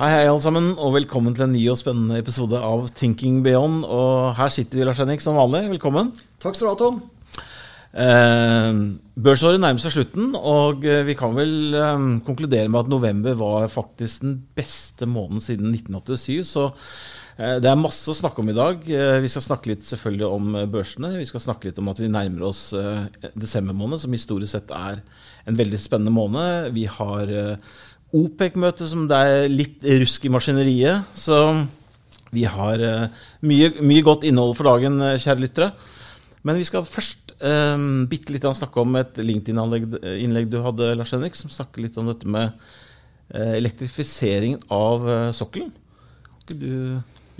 Hei, hei, alle sammen, og velkommen til en ny og spennende episode av Thinking Beyond. Og her sitter vi, Lars Henrik, som vanlig. Velkommen. Takk skal du ha, Tom. Eh, børsåret nærmer seg slutten, og eh, vi kan vel eh, konkludere med at november var faktisk den beste måneden siden 1987. Så eh, det er masse å snakke om i dag. Eh, vi skal snakke litt selvfølgelig om eh, børsene. Vi skal snakke litt om at vi nærmer oss desember måned, som historisk sett er en veldig spennende måned. Vi har OPEC-møte som det er litt rusk i maskineriet. Så vi har uh, mye, mye, godt innhold for dagen, eh, kjære lyttere. Men vi skal først um, bitte litt snakke om et LinkedIn-innlegg du hadde, Lars Henrik, som snakker litt om dette med uh, elektrifiseringen av uh, sokkelen.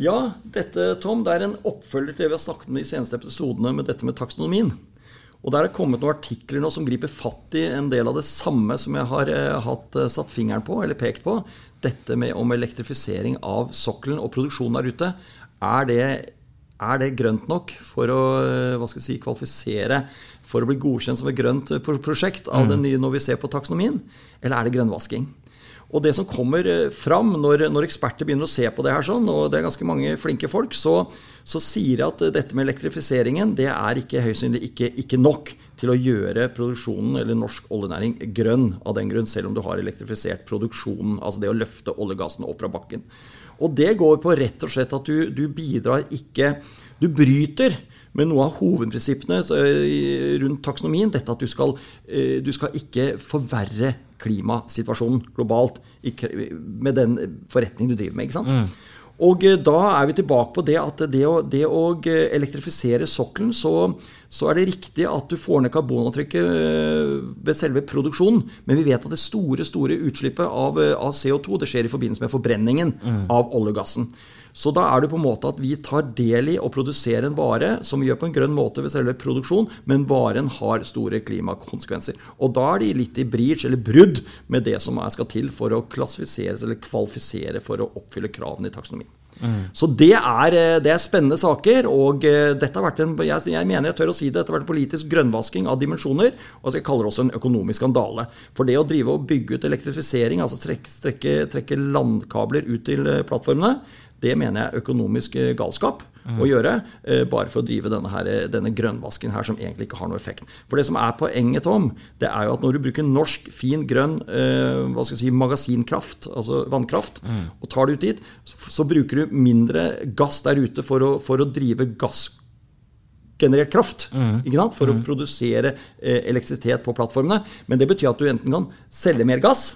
ja, dette, Tom, det er en oppfølger til det vi har snakket om de seneste episodene med dette med taksonomien. Og Der er det kommet noen artikler nå som griper fatt i en del av det samme som jeg har eh, hatt eh, satt fingeren på, eller pekt på. Dette med om elektrifisering av sokkelen og produksjonen der ute. Er det, er det grønt nok for å eh, hva skal si, kvalifisere for å bli godkjent som et grønt prosjekt av mm. den nye når vi ser på taksonomien? Eller er det grønnvasking? Og det som kommer fram når, når, eksperter begynner å se på det her, sånn, og det er ganske mange flinke folk, så, så sier jeg at dette med elektrifiseringen det er ikke høyst ikke, ikke, nok til å gjøre produksjonen eller norsk oljenæring grønn av den grunn, selv om du har elektrifisert produksjonen, altså det å løfte oljegassen opp fra bakken. Og det går på rett og slett at du, du bidrar ikke Du bryter med noe av hovedprinsippene rundt taksonomien. Dette at du skal, eh, du skal ikke forverre klimasituasjonen globalt med den forretningen du driver med. ikke sant? Mm. Og eh, da er vi tilbake på det at det å, det å eh, elektrifisere sokkelen, så, så, er det riktig at du får ned karbonavtrykket eh, ved selve produksjonen. Men vi vet at det store store utslippet av, av CO2 det skjer i forbindelse med forbrenningen mm. av oljegassen. Så da er det på en måte at vi tar del i å produsere en vare som vi gjør på en grønn måte ved selve produksjon, men varen har store klimakonsekvenser. Og da er de litt i bridge, eller brudd, med det som skal til for å klassifiseres eller kvalifisere for å oppfylle kravene i taksonomien. Mm. Så det er, eh, det er, spennende saker. Og eh, dette har vært en jeg, jeg, mener jeg tør å si det, dette har vært en politisk grønnvasking av dimensjoner. Og jeg kaller det også en økonomisk skandale. For det å drive og bygge ut elektrifisering, altså trekke, trekke, trekke landkabler ut til eh, plattformene, det mener jeg er økonomisk eh, galskap mm. å gjøre, eh, bare for å drive denne, her, denne, grønnvasken her som egentlig ikke har noe effekt. For det som er poenget, Tom, det er jo at når du bruker norsk, fin, grønn eh, hva skal jeg si, magasinkraft, altså vannkraft, mm. og tar det ut dit, så bruker du mindre gass der ute for å, for å drive gassgenerert kraft. Mm. For mm. å produsere eh, elektrisitet på plattformene. Men det betyr at du enten kan selge mer gass,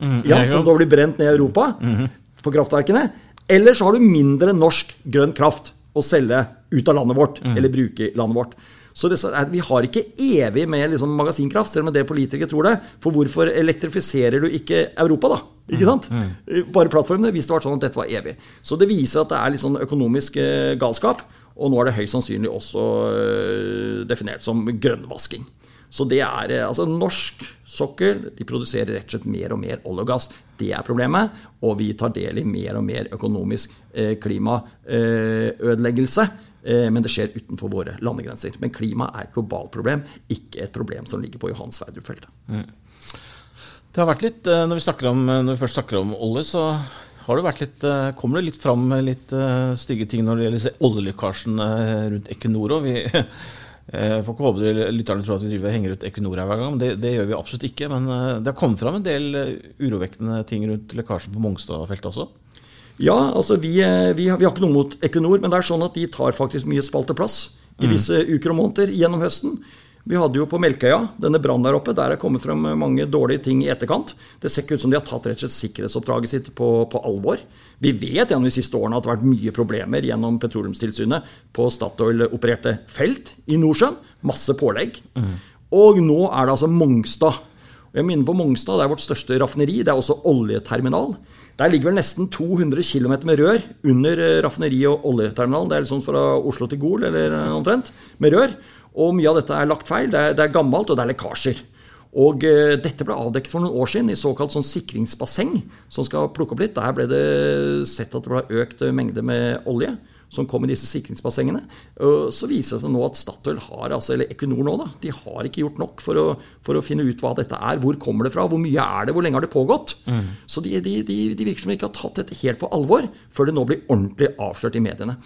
mm. ja, som da blir brent ned i Europa, mm. på kraftverkene, eller så har du mindre norsk grønn kraft å selge ut av landet vårt, mm. eller bruke i landet vårt. Så det, Vi har ikke evig med liksom magasinkraft, selv om det politikere tror det. For hvorfor elektrifiserer du ikke Europa, da? Ikke mm. sant? Mm. Mm. Bare plattformene, hvis det var sånn at dette var evig. Så det viser at det er litt sånn økonomisk eh, galskap. Og nå er det høyst sannsynlig også eh, definert som grønnvasking. Så det er eh, altså norsk sokkel de produserer rett og slett mer og mer olje og gass. Det er problemet. Og vi tar del i mer og mer økonomisk eh, klimaødeleggelse. Eh, men det skjer utenfor våre landegrenser. Men klima er et globalt problem, ikke et problem som ligger på Johan Sverdrup-feltet. Mm. Det har vært litt, når vi, om, når vi, først snakker om olje, så har det vært litt, kommer det litt fram litt stygge ting når det gjelder oljelekkasjen rundt Equinor. Vi får ikke håpe lytterne tror at vi driver henger ut Equinor her hver gang. Det, det, gjør vi absolutt ikke. Men eh, det har kommet fram en del eh, urovekkende ting rundt lekkasjen på Mongstad-feltet også? Ja, altså vi, vi, har, vi, har, ikke noe mot Equinor, men det er sånn at de tar faktisk mye spalteplass i mm. disse uker og måneder gjennom høsten. Vi hadde jo på Melkøya denne brannen der oppe. Der er kommet frem mange dårlige ting i etterkant. Det ser ikke ut som de har tatt rett og slett sikkerhetsoppdraget sitt på, på alvor. Vi vet gjennom de siste årene at det har vært mye problemer gjennom Petroleumstilsynet på Statoil-opererte felt i Nordsjøen. Masse pålegg. Mm. Og nå er det altså Mongstad. Jeg minner på Mongstad, det er vårt største raffineri. Det er også oljeterminal. Der ligger vel nesten 200 km med rør under raffineriet raffineri og oljeterminalen. Det er liksom fra Oslo til Gol, eller omtrent, med rør. Og mye av dette er lagt feil. Det er, det er gammelt, og det er lekkasjer. Og eh, dette ble avdekket for noen år siden i såkalt sånn sikringsbasseng, som skal plukke opp litt. Der ble det sett at det ble økt mengde med olje som kom i disse sikringsbassengene. Så viser det seg nå at Statoil har, altså, eller Equinor nå, da, de har ikke gjort nok for å, for å, finne ut hva dette er. Hvor kommer det fra? Hvor mye er det? Hvor lenge har det pågått? Mm. Så de, de, de, de, virker som de ikke har tatt dette helt på alvor, før det nå blir ordentlig avslørt i mediene.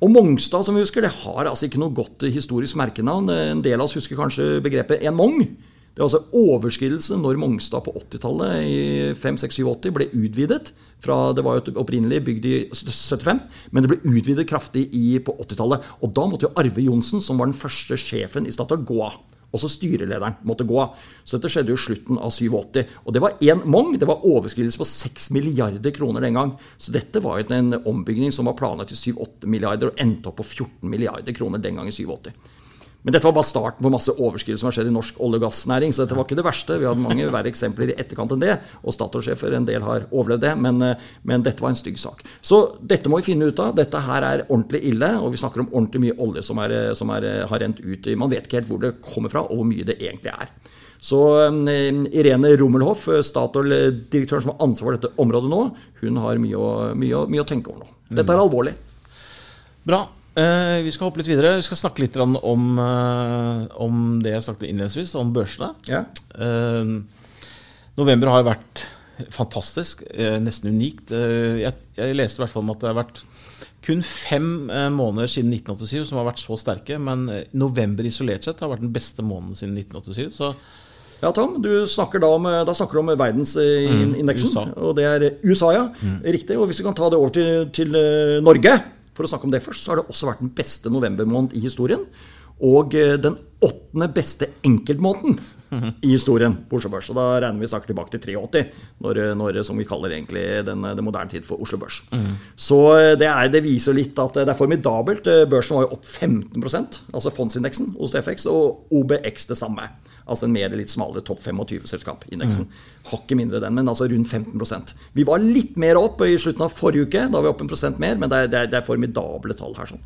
Og Mongstad, som vi husker, det har altså ikke noe godt historisk merkenavn. En del av oss husker kanskje begrepet en mong. Det var altså overskridelse når Mongstad på 80-tallet i 5-6-7-80 ble utvidet. Fra, det var jo opprinnelig bygd i 75, men det ble utvidet kraftig i, på 80-tallet. Og da måtte jo Arve Johnsen, som var den første sjefen i Statoil, gå av. Også styrelederen måtte gå av. Så dette skjedde jo slutten av 87. Og det var én mong. Det var overskridelse på 6 milliarder kroner den gang. Så dette var jo en ombygging som var planlagt til 7-8 milliarder, og endte opp på 14 milliarder kroner den gang i 87. Men dette var bare starten på masse overskridelser som har skjedd i norsk olje- og gassnæring. Så dette var ikke det verste. Vi hadde mange verre eksempler i etterkant enn det. Og Statoil-sjefer, en del har overlevd det. Men, eh, men, dette var en stygg sak. Så dette må vi finne ut av. Dette her er ordentlig ille. Og vi snakker om ordentlig mye olje som, er, som er, har rent ut. Man vet ikke helt hvor det kommer fra, og hvor mye det egentlig er. Så Irene Rummelhoff, Statoil-direktøren som har ansvar for dette området nå, hun har mye å, mye, mye å tenke over nå. Dette er alvorlig. Bra. Uh, vi skal hoppe litt videre. Vi skal snakke litt om, uh, om det jeg snakket innledningsvis, om børsene. Ja. Uh, november har vært fantastisk, nesten unikt. Jeg, jeg, leste i hvert fall om at det har vært kun fem måneder siden 1987 som har vært så sterke. Men november isolert sett har vært den beste måneden siden 1987. Så ja, Tom, du snakker da, om, da snakker du om verdensindeksen. Mm, og det er USA, ja. Mm. Riktig. Og hvis vi kan ta det over til, til Norge for å snakke om det først, så har det også vært den beste novembermåned i historien. Og eh, den åttende beste enkeltmåneden i historien på Oslo Børs. Og da regner vi saker tilbake til 83, når, når, som vi kaller egentlig den, den moderne tid for Oslo Børs. Mm. Så eh, det, er, det, viser litt at det er formidabelt. Børsen var jo opp 15 altså fondsindeksen hos FX, og OBX det samme. Altså en mer litt smalere topp 25-selskap-indeksen. Mm. Hakket mindre den, men altså rundt 15% Vi var litt mer opp i slutten av forrige uke. Da var vi opp en prosent mer, men det er, det er, det er formidable tall her. sånn.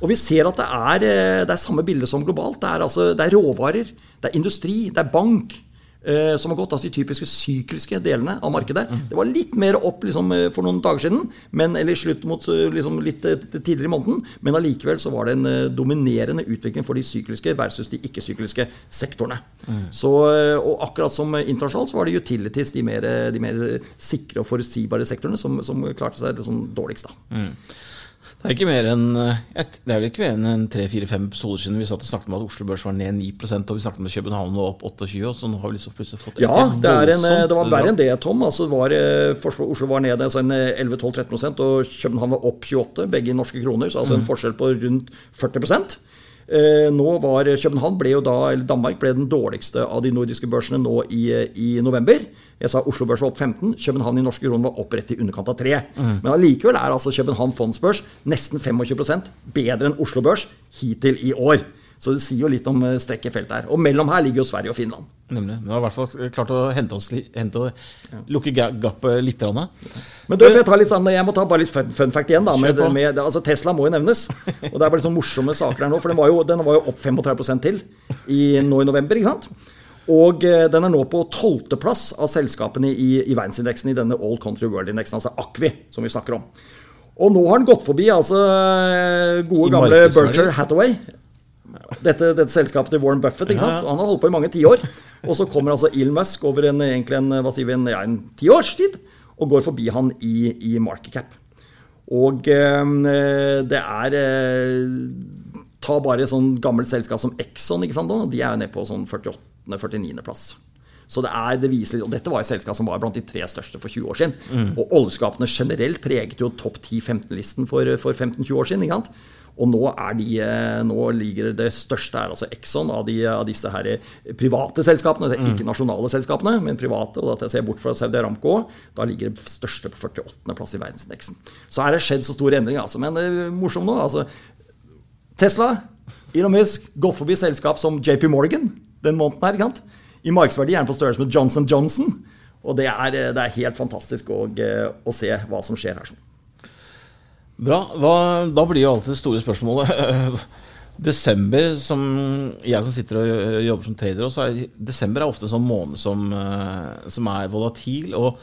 Og vi ser at det er, eh, det er samme bilde som globalt. Det er, altså, det er råvarer, det er industri, det er bank. Eh, som har gått altså de typiske sykliske delene av markedet. Mm. Det var litt mer opp liksom, eh, for noen dager siden, men, eller slutt mot eh, liksom, litt tidligere i måneden. Men allikevel så var det en dominerende utvikling for de sykliske versus de ikke-sykliske sektorene. Mm. Så, og akkurat som internasjonalt så var det utilities, de mer, de mer sikre og forutsigbare sektorene, som, som klarte seg sånn dårligst. da. Mm. Det er ikke mer enn Det er vel ikke mer enn tre-fire-fem episoder siden vi satt og snakket om at Oslo Børs var ned 9% og vi snakket om at København var opp 28 og så nå har vi liksom plutselig fått Ja, det, en, det, var verre enn det, Tom. Altså, var, eh, Oslo var ned altså 11-12-13% og København var opp 28, begge i norske kroner, så altså en mm. forskjell på rundt 40 eh, nå var København ble jo da, eller Danmark ble den dårligste av de nordiske børsene nå i, i november. Jeg sa Oslo Børs var opp 15, København i norske kroner var opp rett i underkant av 3. Mm. Men allikevel er altså København fondsbørs nesten 25% bedre enn Oslo Børs hittil i år. Så det sier jo litt om strekkefeltet feltet her. Og mellom her ligger jo Sverige og Finland. Nemlig. Vi har i hvert fall klart å hente oss hente, lukke gapet litt. Rann. Men du, jeg, litt sånn, jeg må ta bare litt fun, fun fact igjen. da, med, med, altså Tesla må jo nevnes. Og det er bare sånn morsomme saker her nå. For den var jo, den var jo opp 35 til i, nå i november. ikke sant? Og eh, den er nå på tolvteplass av selskapene i, i verdensindeksen i denne All Country World-indeksen, altså Akvi, som vi snakker om. Og nå har den gått forbi altså eh, gode, gamle Berger Hathaway. Dette, dette, selskapet til Warren Buffett. ikke sant? Han har holdt på i mange tiår. Og så kommer altså Elon Musk over en, egentlig en, hva sier vi, en, ja, en tiårstid og går forbi han i, i market cap. Og eh, det er eh, Ta bare et sånn gammelt selskap som Exxon. ikke sant? De er jo nede på sånn 48 49.-plass. Så det er, det viser litt, og Dette var et selskap som var blant de tre største for 20 år siden. Mm. Og oljeskapene generelt preget jo topp 10-15-listen for, for 15-20 år siden. ikke sant? Og nå, er de, eh, nå ligger det største er altså Exxon av, de, av disse her private selskapene. Det er ikke mm. nasjonale selskapene, men private. og da ser jeg bort fra Saudi Aramco, da ligger det største på 48.-plass i verdensindeksen. Så har det skjedd så stor endring, Altså, men det er morsomt nå. altså Tesla, Elon Musk, gått forbi selskap som JP Morgan den måneden her. Kant. I markedsverdi er den på størrelse med Johnson Johnson. Og det er, det er helt fantastisk å, eh, å, se hva som skjer her. Bra. Hva, da blir jo alltid det store spørsmålet Desember, som jeg som sitter og jobber som trader, også, er, desember er ofte en sånn måned som, som er volatil. og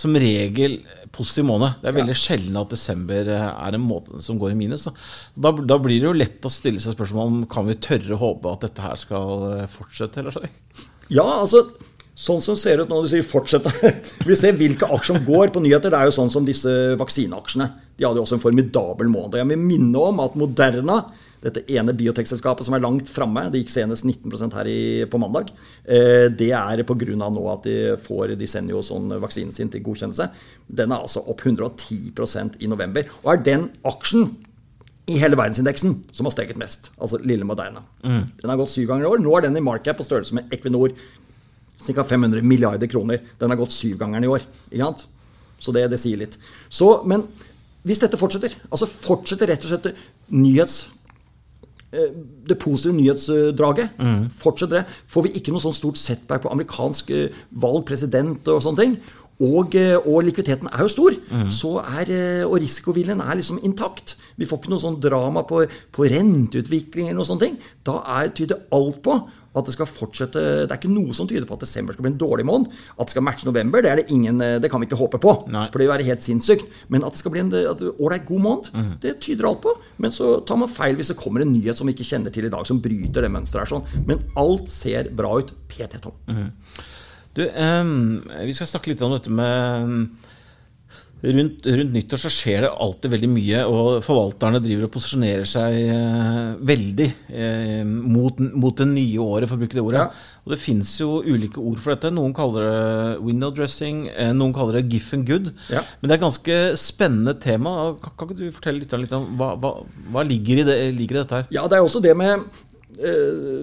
som regel positiv måned. Det er veldig ja. sjelden at desember er en måned som går i minus. Da, da, blir det jo lett å stille seg spørsmål om kan vi tørre å håpe at dette her skal fortsette. eller så? Ja, altså Sånn som ser ut nå, du sier fortsett. Vi ser hvilke aksjer som går på nyheter. Det er jo sånn som disse vaksineaksjene. De hadde jo også en formidabel måned. Jeg vil minne om at Moderna, dette ene biotekselskapet som er langt framme, det gikk senest 19% her i, på mandag, eh, det er pga. nå at de får de sender jo sånn vaksinen sin til godkjennelse. Den er altså opp 110% i november. Og er den aksjen i hele verdensindeksen som har steget mest. Altså lille Moderna. Mm. Den har gått syv ganger i år. Nå er den i markup på størrelse med Equinor, ca. 500 milliarder kroner. Den har gått syvgangeren i år. Ikke sant? Så det, det sier litt. Så, men hvis dette fortsetter, altså fortsetter rett og slett nyhets eh, det positive nyhetsdraget. Mm. Fortsetter det. Får vi ikke noe sånn stort setback på amerikansk eh, valg, president og sånne ting, og, eh, og likviditeten er jo stor, mm. så er, og risikoviljen er liksom intakt. Vi får ikke noe sånn drama på, på renteutvikling eller noe sånt. Da er, tyder alt på at det skal fortsette Det er ikke noe som tyder på at desember skal bli en dårlig måned. At det skal matche november, det, ingen, det kan vi ikke håpe på. Nei. For det vil være helt sinnssykt. Men at det skal bli en ålreit god måned, mm. det tyder alt på. Men så tar man feil hvis det kommer en nyhet som vi ikke kjenner til i dag, som bryter det mønsteret her sånn. Men alt ser bra ut. PT, Tom. Mm. Du, um, vi skal snakke litt om dette med Rundt, rundt, nyttår så skjer det alltid veldig mye, og forvalterne driver og posisjonerer seg eh, veldig eh, mot, mot, det nye året, for å bruke det ordet. Ja. Og det fins jo ulike ord for dette. Noen kaller det window dressing, eh, noen kaller det giff and good. Ja. Men det er et ganske spennende tema. Kan, kan ikke du fortelle litt, om hva, hva, hva ligger, i det, ligger, i dette her? Ja, det er også det med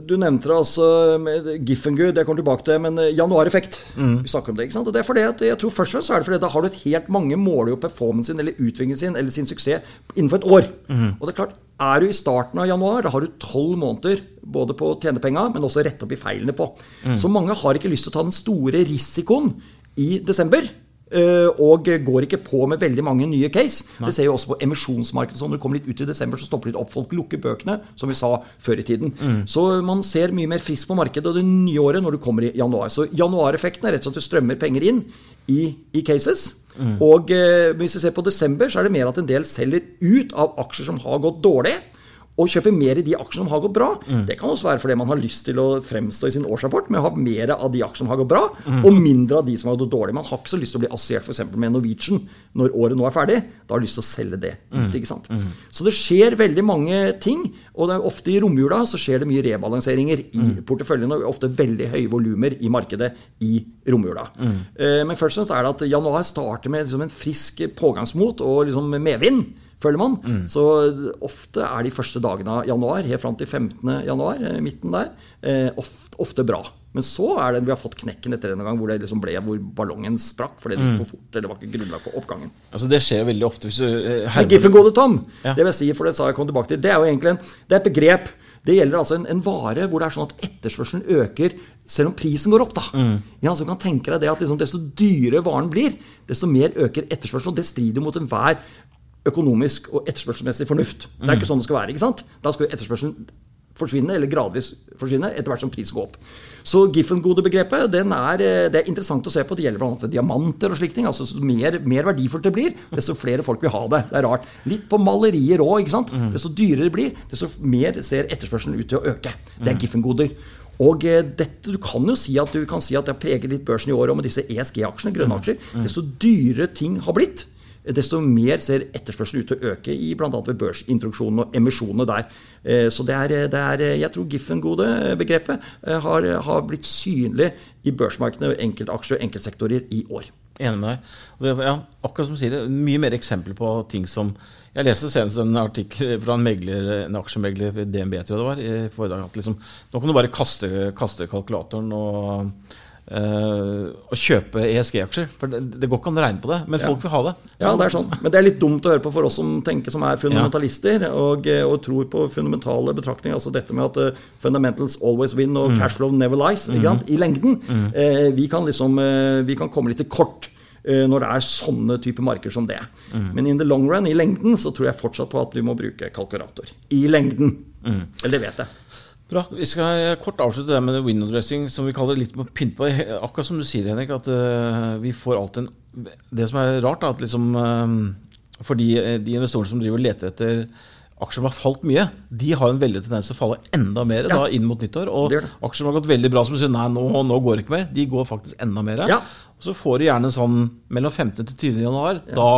du nevnte det altså med Giffengood, det kommer tilbake til, men eh, januareffekt. Mm. Vi snakker om det, ikke sant? Og det er fordi at jeg tror først og fremst så er det fordi da har du et helt mange måler jo performance sin eller utviklingen sin eller sin suksess innenfor et år. Mm. Og det er klart, er du i starten av januar, da har du tolv måneder både på å tjene penga, men også rette opp i feilene på. Mm. Så mange har ikke lyst til å ta den store risikoen i desember. Eh, og går ikke på med veldig mange nye case. Nei. Det ser jo også på emisjonsmarkedet. Når du kommer litt ut i desember, så stopper litt opp. Folk lukker bøkene, som vi sa før i tiden. Mm. Så man ser mye mer frisk på markedet og det nye året når du kommer i januar. Så januareffekten er rett og slett at det strømmer penger inn i, i cases. Mm. Og eh, hvis vi ser på desember, så er det mer at en del selger ut av aksjer som har gått dårlig og kjøpe mer i de aksjene som har gått bra. Mm. Det kan også være fordi man har lyst til å fremstå i sin årsrapport med å ha mer av de aksjene som har gått bra, mm. og mindre av de som har gått dårlig. Man har ikke så lyst til å bli assosiert f.eks. med Norwegian når året nå er ferdig. Da har du lyst til å selge det ut. Mm. Mm. Så det skjer veldig mange ting, og det er ofte i romjula så skjer det mye rebalanseringer i mm. porteføljen, og ofte veldig høye volumer i markedet i romjula. Mm. Eh, men først og fremst er det at januar starter med liksom en frisk pågangsmot og liksom medvind føler man. Mm. Så ofte er de første dagene av januar, helt fram til 15. januar, eh, midten der, eh, ofte, ofte bra. Men så er det vi har fått knekken etter en gang hvor det liksom ble hvor ballongen sprakk fordi det gikk mm. for fort. eller var ikke grunnlag for oppgangen. Altså Det skjer veldig ofte hvis du uh, Men Giffen Gode Tom, ja. det vil jeg si, for det sa jeg kom tilbake til, det er jo egentlig en, det er et begrep. Det gjelder altså en, en, vare hvor det er sånn at etterspørselen øker selv om prisen går opp. da. Mm. Ja, så kan tenke deg det at liksom, Desto dyrere varen blir, desto mer øker etterspørselen. og Det strider mot enhver økonomisk og etterspørselsmessig fornuft. Det er ikke sånn det skal være. ikke sant? Da skal etterspørselen forsvinne, eller gradvis forsvinne, etter hvert som prisen går opp. Så Giffen-gode-begrepet det er interessant å se på. Det gjelder bl.a. diamanter og slike ting. altså så mer, mer, verdifullt det blir, desto flere folk vil ha det. Det er rart. Litt på malerier òg. Mm. Desto dyrere det blir, desto mer ser etterspørselen ut til å øke. Det er Giffen-goder. Og eh, dette, Du kan jo si at du kan si at det har preget litt børsen i år òg med disse ESG-aksjene, grønne aksjer. Desto dyrere ting har blitt, desto mer ser etterspørselen ut til å øke i bl.a. ved børsintroduksjonen og emisjonene der. Eh, så det er, det er jeg tror Giffen-gode-begrepet eh, har, har, blitt synlig i børsmarkedene, enkeltaksjer og enkeltsektorer i år. Enig med deg. Ja, akkurat som du sier, det, mye mer eksempler på ting som Jeg leste senest en artikkel fra en, megler, en aksjemegler ved DNB, tror jeg det var, i forrige dag. At liksom, nå kan du bare kaste, kaste kalkulatoren og Uh, å kjøpe ESG-aksjer. For det, det, går ikke an å regne på det, men folk vil ha det. Ja, det er sånn. Men det er litt dumt å høre på for oss som tenker som er fundamentalister ja. og, eh, og, tror på fundamentale betraktninger. Altså dette med at uh, fundamentals always win og mm. cashflow never lies mm. i lengden. Mm. Uh, vi, kan liksom, vi kan komme litt til kort når det er sånne typer marker som det. Mm. Men in the long run, i lengden, så tror jeg fortsatt på at vi må bruke kalkulator. I lengden. Mm. Eller det vet jeg. Bra. Vi skal kort avslutte det med window dressing, som vi kaller litt på pynt på. Akkurat som du sier, Henrik, at uh, vi får alltid en Det som er rart, er at liksom For de, de investorene som driver og leter etter aksjer som har falt mye, de har en veldig tendens til å falle enda mer ja. da, inn mot nyttår. Og aksjer som har gått veldig bra, som sier nei, nå, nå går det ikke mer, de går faktisk enda mer. Ja. Og så får du gjerne sånn mellom 15. til 20. januar. Ja. Da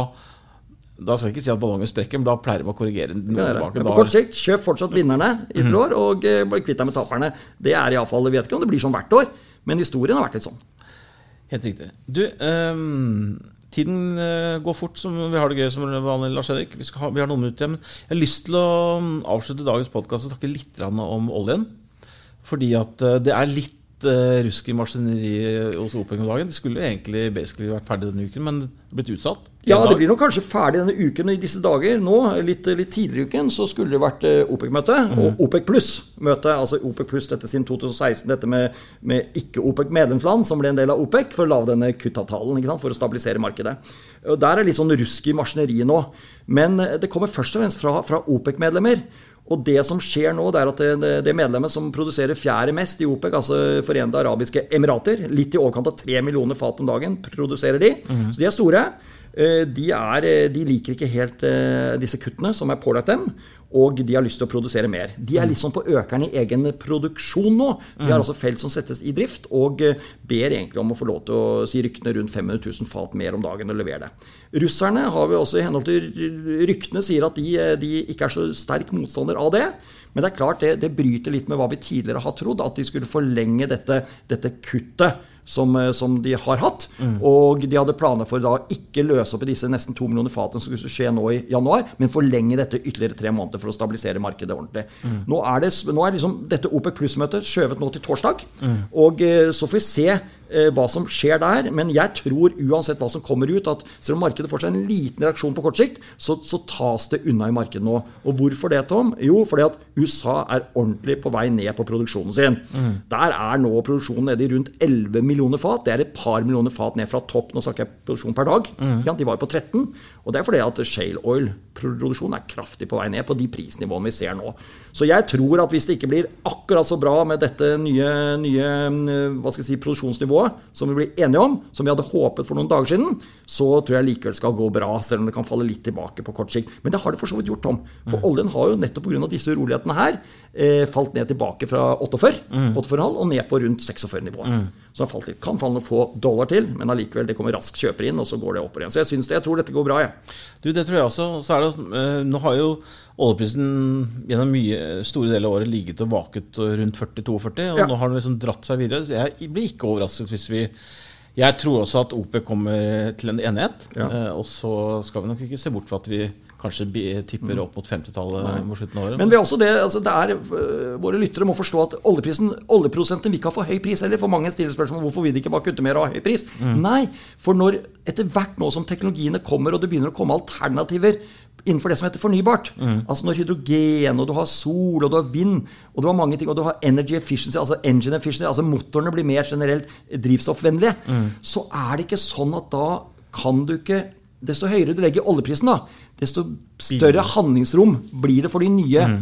da skal jeg ikke si at ballongen sprekker, men da pleier de å korrigere noe tilbake. På kort sikt, kjøp fortsatt vinnerne i et mm. år, og uh, bli kvitt deg med taperne. Det er iallfall Jeg vet ikke om det blir sånn hvert år, men historien har vært litt sånn. Helt riktig. Du, um, tiden uh, går fort, som vi har det gøy som vanlig, Lars Erik. Vi, ha, vi, har noen minutter igjen. Jeg har lyst til å avslutte dagens podkast og takke litt om oljen. Fordi at uh, det er litt uh, rusk i maskineriet hos OPEC om dagen. De skulle egentlig vært ferdig denne uken, men blitt utsatt. Ja, det blir nok kanskje ferdig denne uken. I disse dager nå, litt, litt tidligere i uken, så skulle det vært uh, OPEC-møte. Mm. Og OPEC pluss-møte. Altså OPEC pluss dette siden 2016, dette med, med ikke-OPEC-medlemsland som ble en del av OPEC, for å lage denne kuttavtalen for å stabilisere markedet. Og Der er litt sånn rusk i maskineriet nå. Men eh, det kommer først og fremst fra, fra OPEC-medlemmer. Og det som skjer nå, det er at det, det medlemmet som produserer fjerde mest i OPEC, altså Forente arabiske emirater, litt i overkant av tre millioner fat om dagen, produserer de. Mm. Så de er store. Eh, de, er, eh, de, liker ikke helt eh, disse kuttene som er pålagt dem og de har lyst til å produsere mer. De er litt sånn på økeren i egen produksjon nå. De har mm. altså felt som settes i drift, og ber egentlig om å få lov til å si ryktene rundt 500 000 fat mer om dagen og levere det. Russerne har vi også i henhold til ryktene sier at de, de ikke er så sterk motstander av det. Men det er klart det, det, bryter litt med hva vi tidligere har trodd, at de skulle forlenge dette, dette kuttet som, eh, som, de har hatt. Mm. Og de hadde planer for da ikke løse opp i disse nesten to millioner fatene som skulle skje nå i januar, men forlenge dette ytterligere tre måneder for å stabilisere markedet ordentlig. Mm. Nå er, det, nå er liksom dette OPEC pluss-møtet skjøvet nå til torsdag. Mm. Og eh, så får vi se hva som skjer der. Men jeg tror uansett hva som kommer ut, at selv om markedet får seg en liten reaksjon på kort sikt, så, så tas det unna i markedet nå. Og hvorfor det, Tom? Jo, fordi at USA er ordentlig på vei ned på produksjonen sin. Mm. Der er nå produksjonen nede i rundt 11 millioner fat. Det er et par millioner fat ned fra topp. Nå snakker jeg produksjon per dag. Mm. De var jo på 13. Og det er fordi at shale oil-produksjonen er kraftig på vei ned på de prisnivåene vi ser nå. Så jeg tror at hvis det ikke blir akkurat så bra med dette nye, nye jeg si, produksjonsnivået som vi blir enige om, som vi hadde håpet for noen dager siden, så tror jeg likevel skal gå bra, selv om det kan falle litt tilbake på kort sikt. Men det har det for så vidt gjort, Tom. For mm. oljen har jo nettopp pga. disse urolighetene her eh, falt ned tilbake fra 48, mm. 48,5 og ned på rundt 46-nivået. Mm. Så det falt litt. Kan falle noen få dollar til, men allikevel, det kommer raskt kjøper inn, og så går det opp igjen. Så jeg, syns det, jeg tror dette går bra, jeg. Ja. Du, det tror jeg også. Så er det, uh, nå har jo oljeprisen gjennom mye store deler av året ligget og vaket rundt 40-42, og ja. nå har den liksom dratt seg videre. Så jeg blir ikke overrasket hvis vi Jeg tror også at OP kommer til en enighet, ja. uh, og så skal vi nok ikke se bort fra at vi kanskje tipper opp mot 50-tallet mot slutten av året. Men det er også det, altså det er, uh, våre lyttere må forstå at oljeprisen, oljeprodusenten vil ikke ha for høy pris heller. For mange stiller spørsmål hvorfor vil de ikke bare kutte mer og ha høy pris. Mm. Nei, for når etter hvert nå som teknologiene kommer og det begynner å komme alternativer innenfor det som heter fornybart. Mm. Altså når hydrogen, og du har sol, og du har vind, og du har mange ting, og du har energy efficiency, altså engine efficiency, altså motorene blir mer generelt drivstoffvennlige, mm. så er det ikke sånn at da kan du ikke Desto høyere du legger oljeprisen, da, desto større handlingsrom blir det for de nye mm.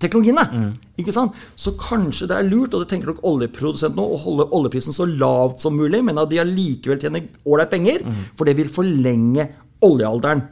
teknologiene. Mm. Ikke sant? Så kanskje det er lurt, og det tenker nok oljeprodusenten nå, å holde oljeprisen så lavt som mulig, men at de allikevel tjener ålreit penger, mm. for det vil forlenge oljealderen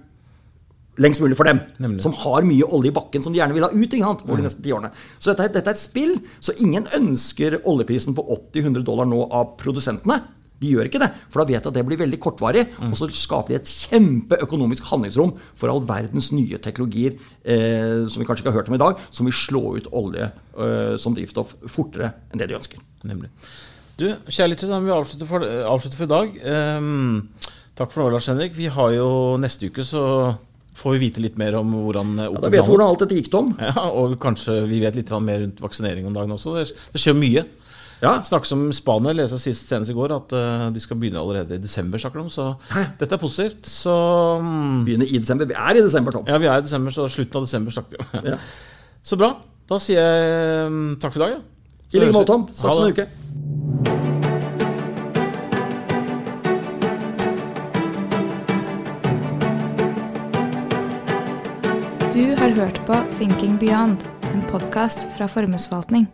lengst mulig for dem. Nemlig. Som har mye olje i bakken som de gjerne vil ha ut ikke sant, over de mm. neste ti årene. Så dette, dette, er et spill. Så ingen ønsker oljeprisen på 80-100 dollar nå av produsentene. De gjør ikke det, for da vet de at det blir veldig kortvarig. Og så skaper de et kjempeøkonomisk handlingsrom for all verdens nye teknologier eh, som vi kanskje ikke har hørt om i dag, som vil slå ut olje eh, som drivstoff fortere enn det de ønsker. Nemlig. Du, kjære lyttere, da må vi avslutte for, avslutte for i dag. Um, takk for nå, Lars Henrik. Vi har jo neste uke så får vi vite litt mer om hvordan ja, Da vet vi hvordan alt dette gikk, Tom. Ja, og kanskje vi vet litt mer rundt vaksinering om dagen også. Det skjer mye. Ja. Snakkes om Spania. Leste sist senest i går at uh, de skal begynne allerede i desember. snakker de om, Så Hæ? dette er positivt. Så um, Begynne i desember? Vi er i desember, Tom. Ja, vi er i desember, så slutten av desember snakker vi om. Ja. Så bra. Da sier jeg um, takk for i dag. Ja. I like måte, Tom. Snakkes om en uke. Du har hørt på Thinking Beyond en podkast fra Formuesforvaltning.